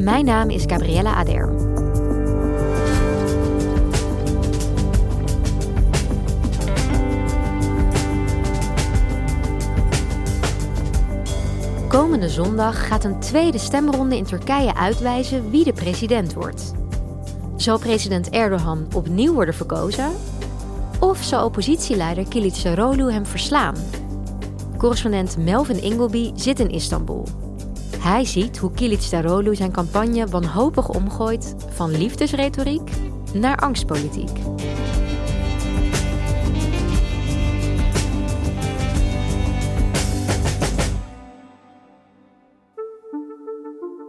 Mijn naam is Gabriella Ader. Komende zondag gaat een tweede stemronde in Turkije uitwijzen wie de president wordt. Zal president Erdogan opnieuw worden verkozen? Of zal oppositieleider Kılıçdaroğlu hem verslaan? Correspondent Melvin Ingleby zit in Istanbul. Hij ziet hoe Kılıçdaroğlu zijn campagne wanhopig omgooit van liefdesretoriek naar angstpolitiek.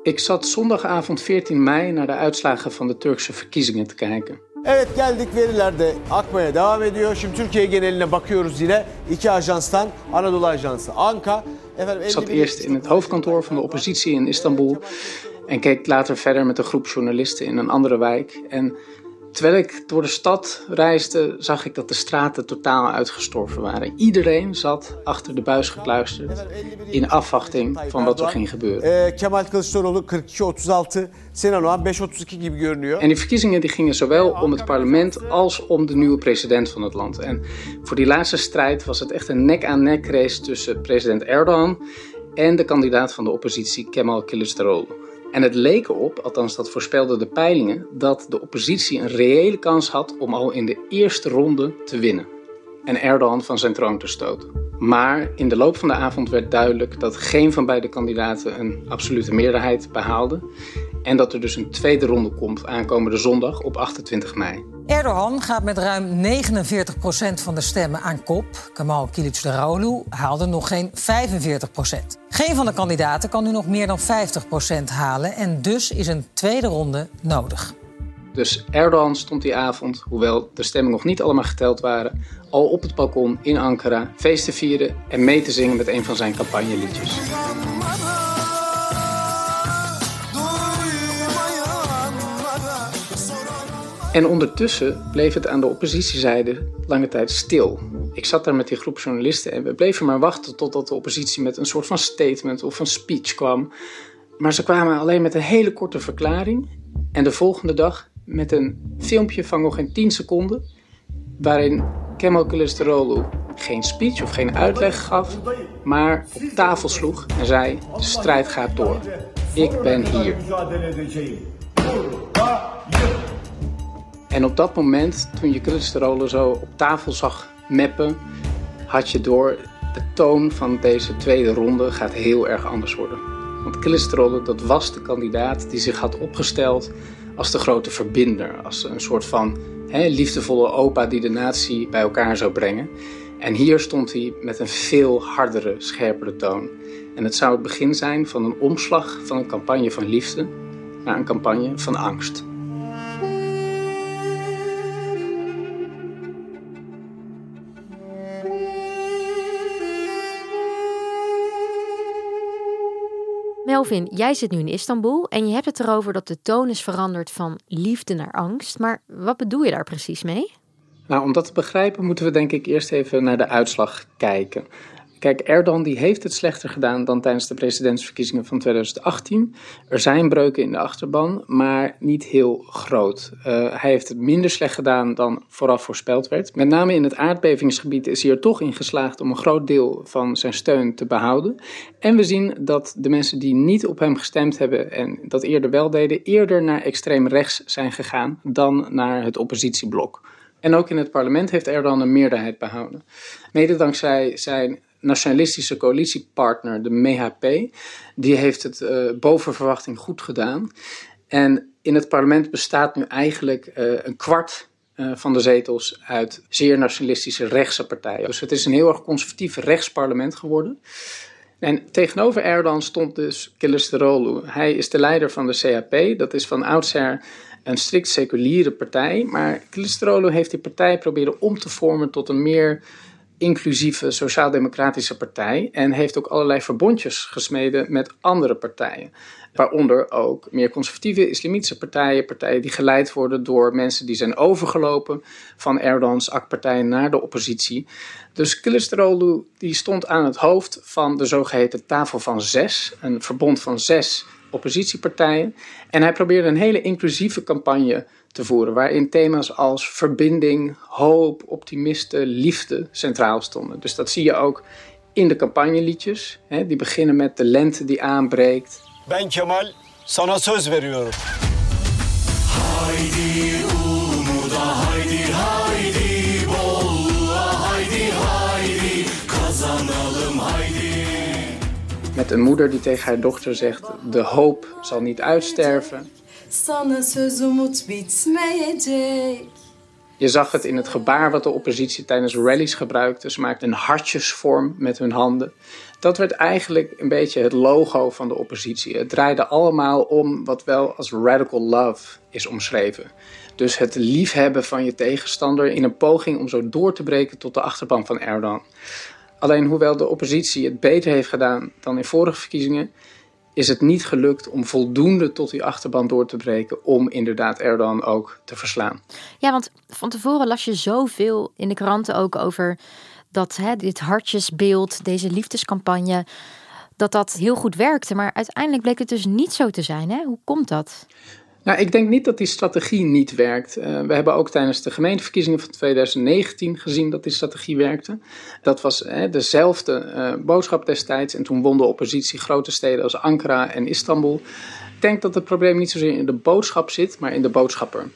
Ik zat zondagavond 14 mei naar de uitslagen van de Turkse verkiezingen te kijken. Evet geldik verilerde akmaya devam ediyor. Şimdi Türkiye geneline bakıyoruz yine. İki ajanstan Anadolu Ajansı Anka. Ik zat eerst in het hoofdkantoor van de oppositie in Istanbul en keek later verder met een groep journalisten in een andere wijk. En Terwijl ik door de stad reisde, zag ik dat de straten totaal uitgestorven waren. Iedereen zat achter de buis gekluisterd in afwachting van wat er ging gebeuren. Kemal Kılıçdaroğlu 42-36, Sinan Oğan 5-32 gibi görünüyor. En die verkiezingen die gingen zowel om het parlement als om de nieuwe president van het land. En voor die laatste strijd was het echt een nek-aan-nek race tussen president Erdogan en de kandidaat van de oppositie Kemal Kılıçdaroğlu. En het leek erop, althans dat voorspelden de peilingen, dat de oppositie een reële kans had om al in de eerste ronde te winnen en Erdogan van zijn troon te stoten. Maar in de loop van de avond werd duidelijk dat geen van beide kandidaten een absolute meerderheid behaalde en dat er dus een tweede ronde komt aankomende zondag op 28 mei. Erdogan gaat met ruim 49% van de stemmen aan kop. Kemal Kılıçdaroğlu haalde nog geen 45% Geen van de kandidaten kan nu nog meer dan 50% halen en dus is een tweede ronde nodig. Dus Erdogan stond die avond, hoewel de stemmen nog niet allemaal geteld waren, al op het balkon in Ankara feest te vieren en mee te zingen met een van zijn campagneliedjes. En ondertussen bleef het aan de oppositiezijde lange tijd stil. Ik zat daar met die groep journalisten en we bleven maar wachten totdat de oppositie met een soort van statement of een speech kwam. Maar ze kwamen alleen met een hele korte verklaring en de volgende dag met een filmpje van nog geen 10 seconden waarin Kemal Kılıçdaroğlu geen speech of geen uitleg gaf, maar op tafel sloeg en zei: de strijd gaat door. Ik ben hier. En op dat moment, toen je Kılıçdaroğlu zo op tafel zag meppen, had je door de toon van deze tweede ronde gaat heel erg anders worden. Want Kılıçdaroğlu, dat was de kandidaat die zich had opgesteld als de grote verbinder, als een soort van hè, liefdevolle opa die de natie bij elkaar zou brengen. En hier stond hij met een veel hardere, scherpere toon. En het zou het begin zijn van een omslag van een campagne van liefde naar een campagne van angst. Melvin, jij zit nu in Istanbul en je hebt het erover dat de toon is veranderd van liefde naar angst. Maar wat bedoel je daar precies mee? Nou, om dat te begrijpen moeten we denk ik eerst even naar de uitslag kijken. Kijk, Erdogan die heeft het slechter gedaan dan tijdens de presidentsverkiezingen van 2018. Er zijn breuken in de achterban, maar niet heel groot. Uh, hij heeft het minder slecht gedaan dan vooraf voorspeld werd. Met name in het aardbevingsgebied is hij er toch in geslaagd om een groot deel van zijn steun te behouden. En we zien dat de mensen die niet op hem gestemd hebben en dat eerder wel deden, eerder naar extreem rechts zijn gegaan dan naar het oppositieblok. En ook in het parlement heeft Erdogan een meerderheid behouden. Mede dankzij zijn nationalistische coalitiepartner, de MHP, die heeft het uh, boven verwachting goed gedaan. En in het parlement bestaat nu eigenlijk uh, een kwart uh, van de zetels uit zeer nationalistische rechtse partijen. Dus het is een heel erg conservatief rechtsparlement geworden. En tegenover Erdogan stond dus Kılıçdaroğlu. Hij is de leider van de CHP. Dat is van oudsher een strikt seculiere partij. Maar Kılıçdaroğlu heeft die partij proberen om te vormen tot een meer inclusieve sociaal-democratische partij en heeft ook allerlei verbondjes gesmeden met andere partijen. Waaronder ook meer conservatieve islamitische partijen, partijen die geleid worden door mensen die zijn overgelopen van Erdogans AK-partij naar de oppositie. Dus Kılıçdaroğlu die stond aan het hoofd van de zogeheten tafel van zes, een verbond van zes oppositiepartijen. En hij probeerde een hele inclusieve campagne te voeren, waarin thema's als verbinding, hoop, optimisten, liefde centraal stonden. Dus dat zie je ook in de campagneliedjes. Hè, die beginnen met de lente die aanbreekt. Ben Kemal, sana söz veriyorum. Haydi Met een moeder die tegen haar dochter zegt: de hoop zal niet uitsterven. Je zag het in het gebaar wat de oppositie tijdens rallies gebruikte. Ze maakten een hartjesvorm met hun handen. Dat werd eigenlijk een beetje het logo van de oppositie. Het draaide allemaal om wat wel als radical love is omschreven. Dus het liefhebben van je tegenstander in een poging om zo door te breken tot de achterban van Erdogan. Alleen hoewel de oppositie het beter heeft gedaan dan in vorige verkiezingen, is het niet gelukt om voldoende tot die achterban door te breken om inderdaad Erdogan ook te verslaan. Ja, want van tevoren las je zoveel in de kranten ook over dat hè, dit hartjesbeeld, deze liefdescampagne, dat dat heel goed werkte. Maar uiteindelijk bleek het dus niet zo te zijn. Hè? Hoe komt dat? Nou, ik denk niet dat die strategie niet werkt. Uh, we hebben ook tijdens de gemeenteverkiezingen van 2019 gezien dat die strategie werkte. Dat was uh, dezelfde uh, boodschap destijds. En toen won de oppositie grote steden als Ankara en Istanbul. Ik denk dat het probleem niet zozeer in de boodschap zit, maar in de boodschapper.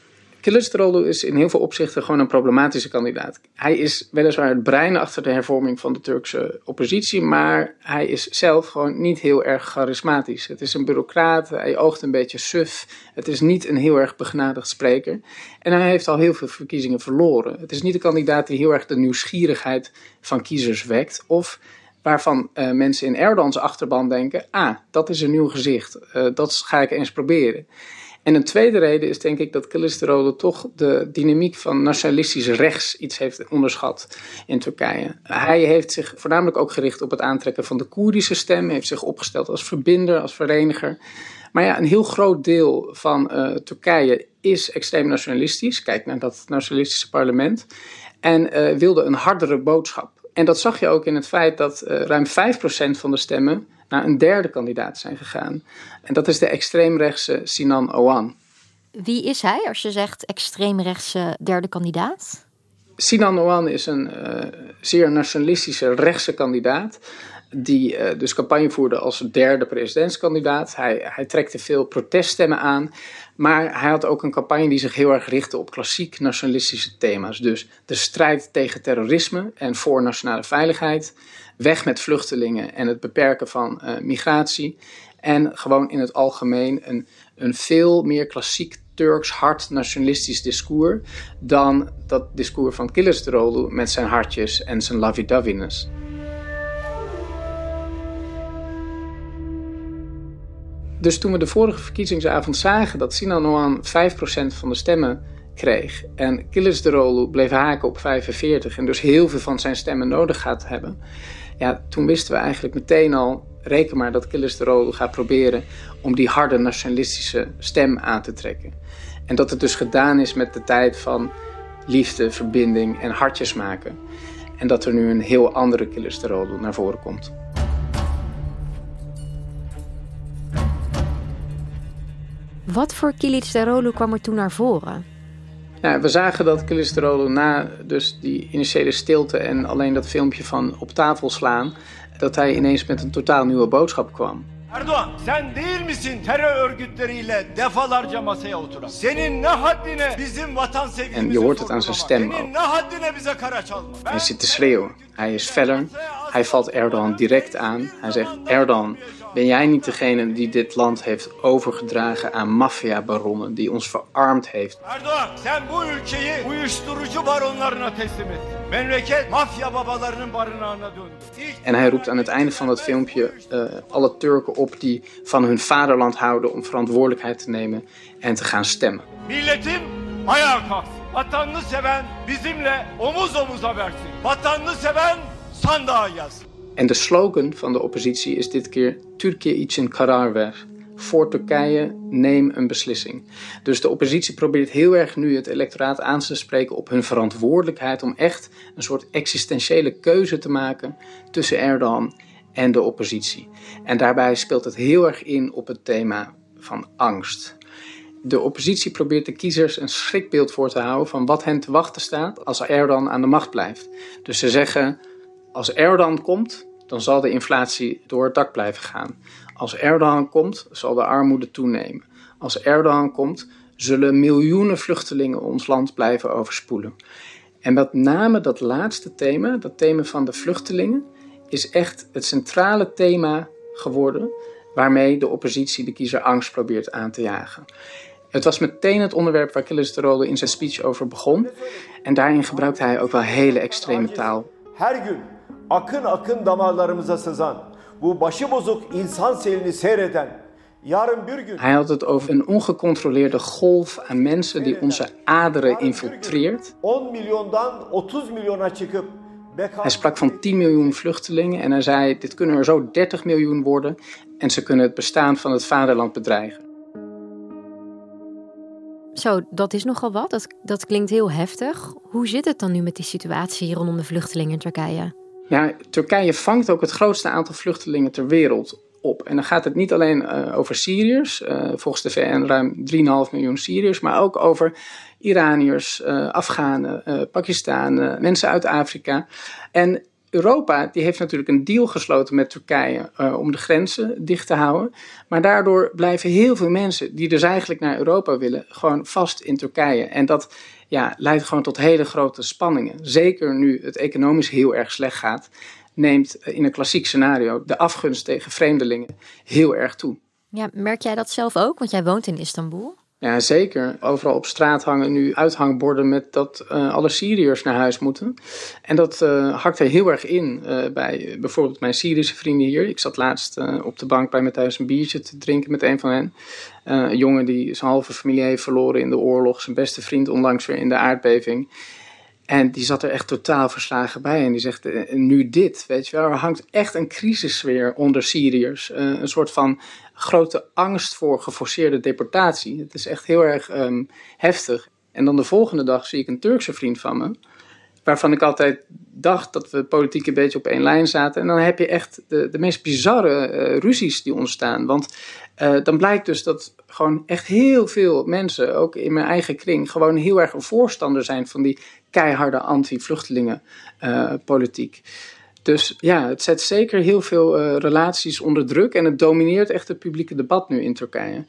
Kılıçdaroğlu is in heel veel opzichten gewoon een problematische kandidaat. Hij is weliswaar het brein achter de hervorming van de Turkse oppositie, maar hij is zelf gewoon niet heel erg charismatisch. Het is een bureaucraat, hij oogt een beetje suf, het is niet een heel erg begnadigd spreker. En hij heeft al heel veel verkiezingen verloren. Het is niet een kandidaat die heel erg de nieuwsgierigheid van kiezers wekt of waarvan uh, mensen in Erdogans achterban denken, ah, dat is een nieuw gezicht, uh, dat ga ik eens proberen. En een tweede reden is denk ik dat Kılıçdaroğlu toch de dynamiek van nationalistisch rechts iets heeft onderschat in Turkije. Hij heeft zich voornamelijk ook gericht op het aantrekken van de Koerdische stem, heeft zich opgesteld als verbinder, als vereniger. Maar ja, een heel groot deel van uh, Turkije is extreem nationalistisch. Kijk naar dat nationalistische parlement. En uh, wilde een hardere boodschap. En dat zag je ook in het feit dat uh, ruim 5% van de stemmen naar een derde kandidaat zijn gegaan. En dat is de extreemrechtse Sinan Owan. Wie is hij als je zegt extreemrechtse derde kandidaat? Sinan Owan is een uh, zeer nationalistische rechtse kandidaat. Die uh, dus campagne voerde als derde presidentskandidaat. Hij, hij trekte veel proteststemmen aan. Maar hij had ook een campagne die zich heel erg richtte op klassiek nationalistische thema's. Dus de strijd tegen terrorisme en voor nationale veiligheid weg met vluchtelingen en het beperken van uh, migratie. En gewoon in het algemeen een, een veel meer klassiek Turks hard nationalistisch discours dan dat discours van Kılıçdaroğlu met zijn hartjes en zijn lovey-doveyness. Dus toen we de vorige verkiezingsavond zagen dat Sinan Oğan 5% van de stemmen kreeg en Kılıçdaroğlu bleef haken op 45 en dus heel veel van zijn stemmen nodig gaat hebben, ja, toen wisten we eigenlijk meteen al, reken maar dat Kılıçdaroğlu gaat proberen om die harde nationalistische stem aan te trekken. En dat het dus gedaan is met de tijd van liefde, verbinding en hartjes maken. En dat er nu een heel andere Kılıçdaroğlu naar voren komt. Wat voor Kılıçdaroğlu kwam er toen naar voren? Nou, we zagen dat Kılıçdaroğlu na dus die initiële stilte en alleen dat filmpje van op tafel slaan, dat hij ineens met een totaal nieuwe boodschap kwam. Erdoğan sen değil misin terör örgütleriyle defalarca masaya oturan? Senin ne haddine bizim vatan En je hoort het aan zijn stem ook. Senin ne haddine bize kara çalma? Hij zit te schreeuwen. Hij is feller. Hij valt Erdogan direct aan. Hij zegt: Erdogan, ben jij niet degene die dit land heeft overgedragen aan maffiabaronnen, die ons verarmd heeft? Erdoğan sen bu ülkeyi uyuşturucu baronlarına teslim ettin. Memleket mafya babalarının barınağına döndü. En hij roept aan het einde van dat filmpje eh, alle Turken op die van hun vaderland houden om verantwoordelijkheid te nemen en te gaan stemmen. milletim ayağa kalksın. Vatanını seven bizimle omuz omuza versin. Vatanını seven. En de slogan van de oppositie is dit keer Türkiye için karar ver. Voor Turkije neem een beslissing. Dus de oppositie probeert heel erg nu het electoraat aan te spreken op hun verantwoordelijkheid om echt een soort existentiële keuze te maken tussen Erdogan en de oppositie. En daarbij speelt het heel erg in op het thema van angst. De oppositie probeert de kiezers een schrikbeeld voor te houden van wat hen te wachten staat als Erdogan aan de macht blijft. Dus ze zeggen: als Erdogan komt, dan zal de inflatie door het dak blijven gaan. Als Erdogan komt, zal de armoede toenemen. Als Erdogan komt, zullen miljoenen vluchtelingen ons land blijven overspoelen. En met name dat laatste thema, dat thema van de vluchtelingen, is echt het centrale thema geworden waarmee de oppositie de kiezer angst probeert aan te jagen. Het was meteen het onderwerp waar Kılıçdaroğlu in zijn speech over begon. En daarin gebruikte hij ook wel hele extreme taal. Her akın akın damarlarımıza sızan bu başıbozuk insan selini seyreden yarın bir gün Hij had het over een ongecontroleerde golf aan mensen die onze aderen infiltreert. 10 milyondan 30 milyona çıkıp Hij sprak van 10 miljoen vluchtelingen en hij zei: Dit kunnen er zo 30 miljoen worden en ze kunnen het bestaan van het vaderland bedreigen. Zo, dat is nogal wat. Dat, dat klinkt heel heftig. Hoe zit het dan nu met die situatie rondom de vluchtelingen in Turkije? Ja, Turkije vangt ook het grootste aantal vluchtelingen ter wereld op. En dan gaat het niet alleen eh, over Syriërs, eh, volgens de VN ruim 3,5 miljoen Syriërs, maar ook over Iraniërs, eh, Afghanen, Pakistanen, mensen uit Afrika. En Europa die heeft natuurlijk een deal gesloten met Turkije eh, om de grenzen dicht te houden. Maar daardoor blijven heel veel mensen die dus eigenlijk naar Europa willen, gewoon vast in Turkije. En dat ja, leidt gewoon tot hele grote spanningen. Zeker nu het economisch heel erg slecht gaat, neemt eh, in een klassiek scenario de afgunst tegen vreemdelingen heel erg toe. Ja, merk jij dat zelf ook? Want jij woont in Istanbul. Ja, zeker. Overal op straat hangen nu uithangborden met dat eh, alle Syriërs naar huis moeten. En dat eh, hakt er heel erg in eh, bij bijvoorbeeld mijn Syrische vrienden hier. Ik zat laatst op de bank bij me thuis een biertje te drinken met een van hen. Een jongen die zijn halve familie heeft verloren in de oorlog. Zijn beste vriend onlangs weer in de aardbeving. En die zat er echt totaal verslagen bij. En die zegt, eh, nu dit, weet je wel. Er hangt echt een crisissfeer onder Syriërs. Eh, een soort van grote angst voor geforceerde deportatie. Het is echt heel erg ehm, heftig. En dan de volgende dag zie ik een Turkse vriend van me. Waarvan ik altijd dacht dat we politiek een beetje op één lijn zaten. En dan heb je echt de, de meest bizarre eh, ruzies die ontstaan. Want eh, dan blijkt dus dat gewoon echt heel veel mensen, ook in mijn eigen kring, gewoon heel erg een voorstander zijn van die keiharde anti-vluchtelingenpolitiek. dus ja, het zet zeker heel veel eh, relaties onder druk en het domineert echt het publieke debat nu in Turkije.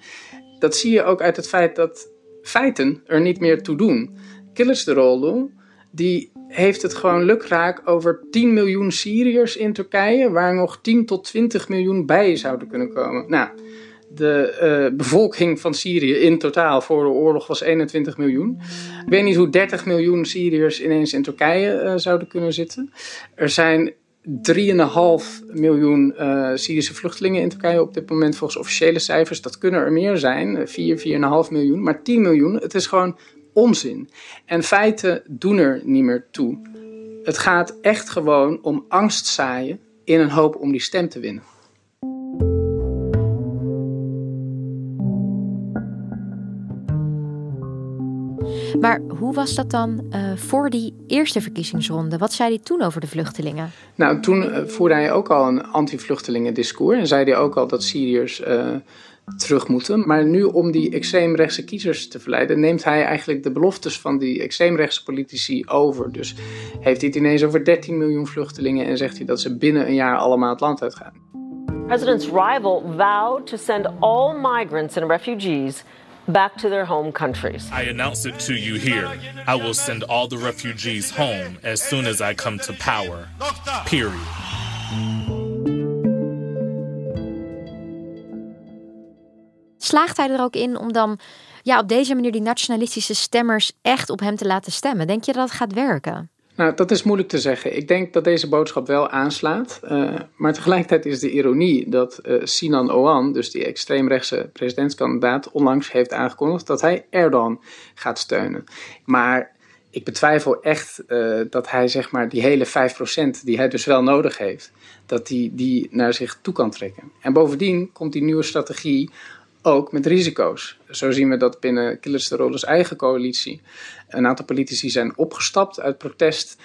Dat zie je ook uit het feit dat feiten er niet meer toe doen. Kılıçdaroğlu, die heeft het gewoon lukraak over 10 miljoen Syriërs in Turkije, waar nog 10 tot 20 miljoen bij zouden kunnen komen. Nou, de eh, bevolking van Syrië in totaal voor de oorlog was 21 miljoen. Ik weet niet hoe 30 miljoen Syriërs ineens in Turkije eh, zouden kunnen zitten. Er zijn 3,5 miljoen eh, Syrische vluchtelingen in Turkije op dit moment volgens officiële cijfers. Dat kunnen er meer zijn, eh, 4, 4,5 miljoen. Maar 10 miljoen, het is gewoon onzin. En feiten doen er niet meer toe. Het gaat echt gewoon om angst zaaien in een hoop om die stem te winnen. Maar hoe was dat dan uh, voor die eerste verkiezingsronde? Wat zei hij toen over de vluchtelingen? Nou, toen uh, voerde hij ook al een anti-vluchtelingen discours. En zei hij ook al dat Syriërs uh, terug moeten. Maar nu om die extreemrechtse kiezers te verleiden, neemt hij eigenlijk de beloftes van die extreemrechtse politici over. Dus heeft hij het ineens over 13 miljoen vluchtelingen en zegt hij dat ze binnen een jaar allemaal het land uitgaan. President's rival vowed to send all migrants and refugees back to their home countries. I announce it to you here. I will send all the refugees home as soon as I come to power. Period. Slaagt hij er ook in om dan ja, op deze manier die nationalistische stemmers echt op hem te laten stemmen? Denk je dat gaat werken? Nou, dat is moeilijk te zeggen. Ik denk dat deze boodschap wel aanslaat. Uh, maar tegelijkertijd is de ironie dat uh, Sinan Oğan, dus die extreemrechtse presidentskandidaat, onlangs heeft aangekondigd dat hij Erdogan gaat steunen. Maar ik betwijfel echt uh, dat hij zeg maar die hele 5% die hij dus wel nodig heeft, dat die, die naar zich toe kan trekken. En bovendien komt die nieuwe strategie ook met risico's. Zo zien we dat binnen Kılıçdaroğlu's eigen coalitie een aantal politici zijn opgestapt uit protest.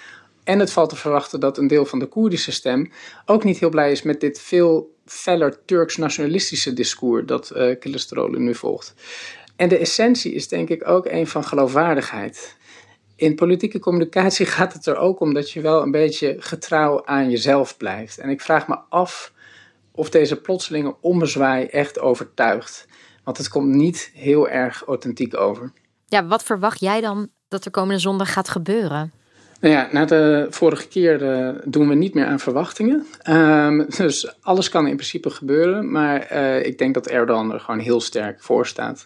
En het valt te verwachten dat een deel van de Koerdische stem ook niet heel blij is met dit veel feller Turks-nationalistische discours dat uh, Kılıçdaroğlu nu volgt. En de essentie is denk ik ook een van geloofwaardigheid. In politieke communicatie gaat het er ook om dat je wel een beetje getrouw aan jezelf blijft. En ik vraag me af of deze plotselinge ommezwaai echt overtuigt. Want het komt niet heel erg authentiek over. Ja, wat verwacht jij dan dat er komende zondag gaat gebeuren? Nou ja, na de vorige keer uh, doen we niet meer aan verwachtingen. Um, dus alles kan in principe gebeuren. Maar uh, ik denk dat Erdogan er gewoon heel sterk voor staat.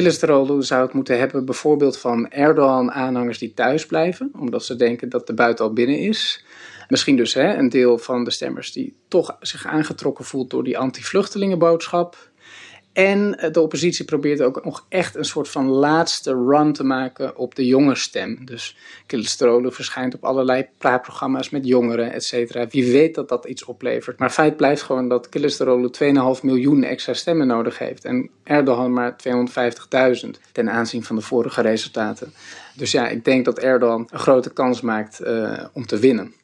Kılıçdaroğlu zou het moeten hebben bijvoorbeeld van Erdogan-aanhangers die thuis blijven. Omdat ze denken dat de buiten al binnen is. Misschien dus hè, een deel van de stemmers die toch zich aangetrokken voelt door die anti-vluchtelingenboodschap. En eh, de oppositie probeert ook nog echt een soort van laatste run te maken op de jonge stem. Dus Kılıçdaroğlu verschijnt op allerlei praatprogramma's met jongeren, et cetera. Wie weet dat dat iets oplevert. Maar feit blijft gewoon dat Kılıçdaroğlu 2,5 miljoen extra stemmen nodig heeft. En Erdogan maar 250.000 ten aanzien van de vorige resultaten. Dus ja, ik denk dat Erdogan een grote kans maakt uh, om te winnen.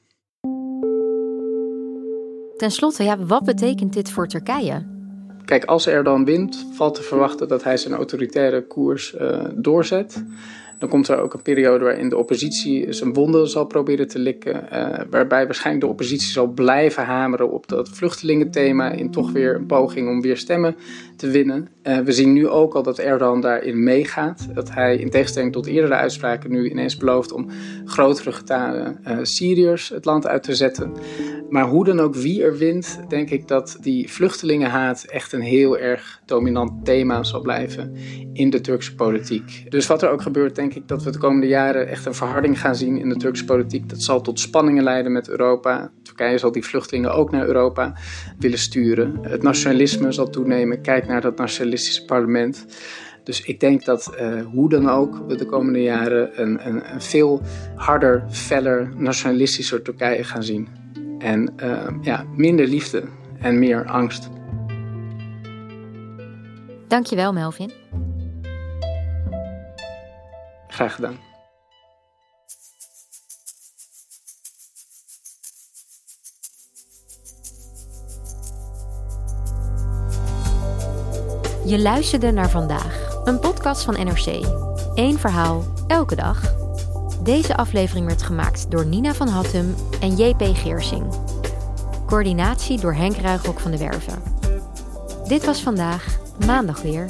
Ten slotte, ja, wat betekent dit voor Turkije? Kijk, als Erdogan wint, valt te verwachten dat hij zijn autoritaire koers uh, doorzet. Dan komt er ook een periode waarin de oppositie zijn wonden zal proberen te likken. Uh, waarbij waarschijnlijk de oppositie zal blijven hameren op dat vluchtelingenthema. In toch weer een poging om weer stemmen te winnen. Uh, we zien nu ook al dat Erdogan daarin meegaat. Dat hij in tegenstelling tot eerdere uitspraken nu ineens belooft om grotere getalen uh, Syriërs het land uit te zetten. Maar hoe dan ook wie er wint, denk ik dat die vluchtelingenhaat echt een heel erg dominant thema zal blijven in de Turkse politiek. Dus wat er ook gebeurt, denk ik dat we de komende jaren echt een verharding gaan zien in de Turkse politiek. Dat zal tot spanningen leiden met Europa. Turkije zal die vluchtelingen ook naar Europa willen sturen. Het nationalisme zal toenemen. Kijk naar dat nationalistische parlement. Dus ik denk dat uh, hoe dan ook we de komende jaren een, een, een veel harder, feller, nationalistischer Turkije gaan zien. En uh, ja, minder liefde en meer angst. Dankjewel, Melvin. Graag gedaan. Je luisterde naar vandaag, een podcast van NRC. Eén verhaal, elke dag. Deze aflevering werd gemaakt door Nina van Hattem en JP Geersing. Coördinatie door Henk Ruigrok van de Werven. Dit was vandaag, maandag weer.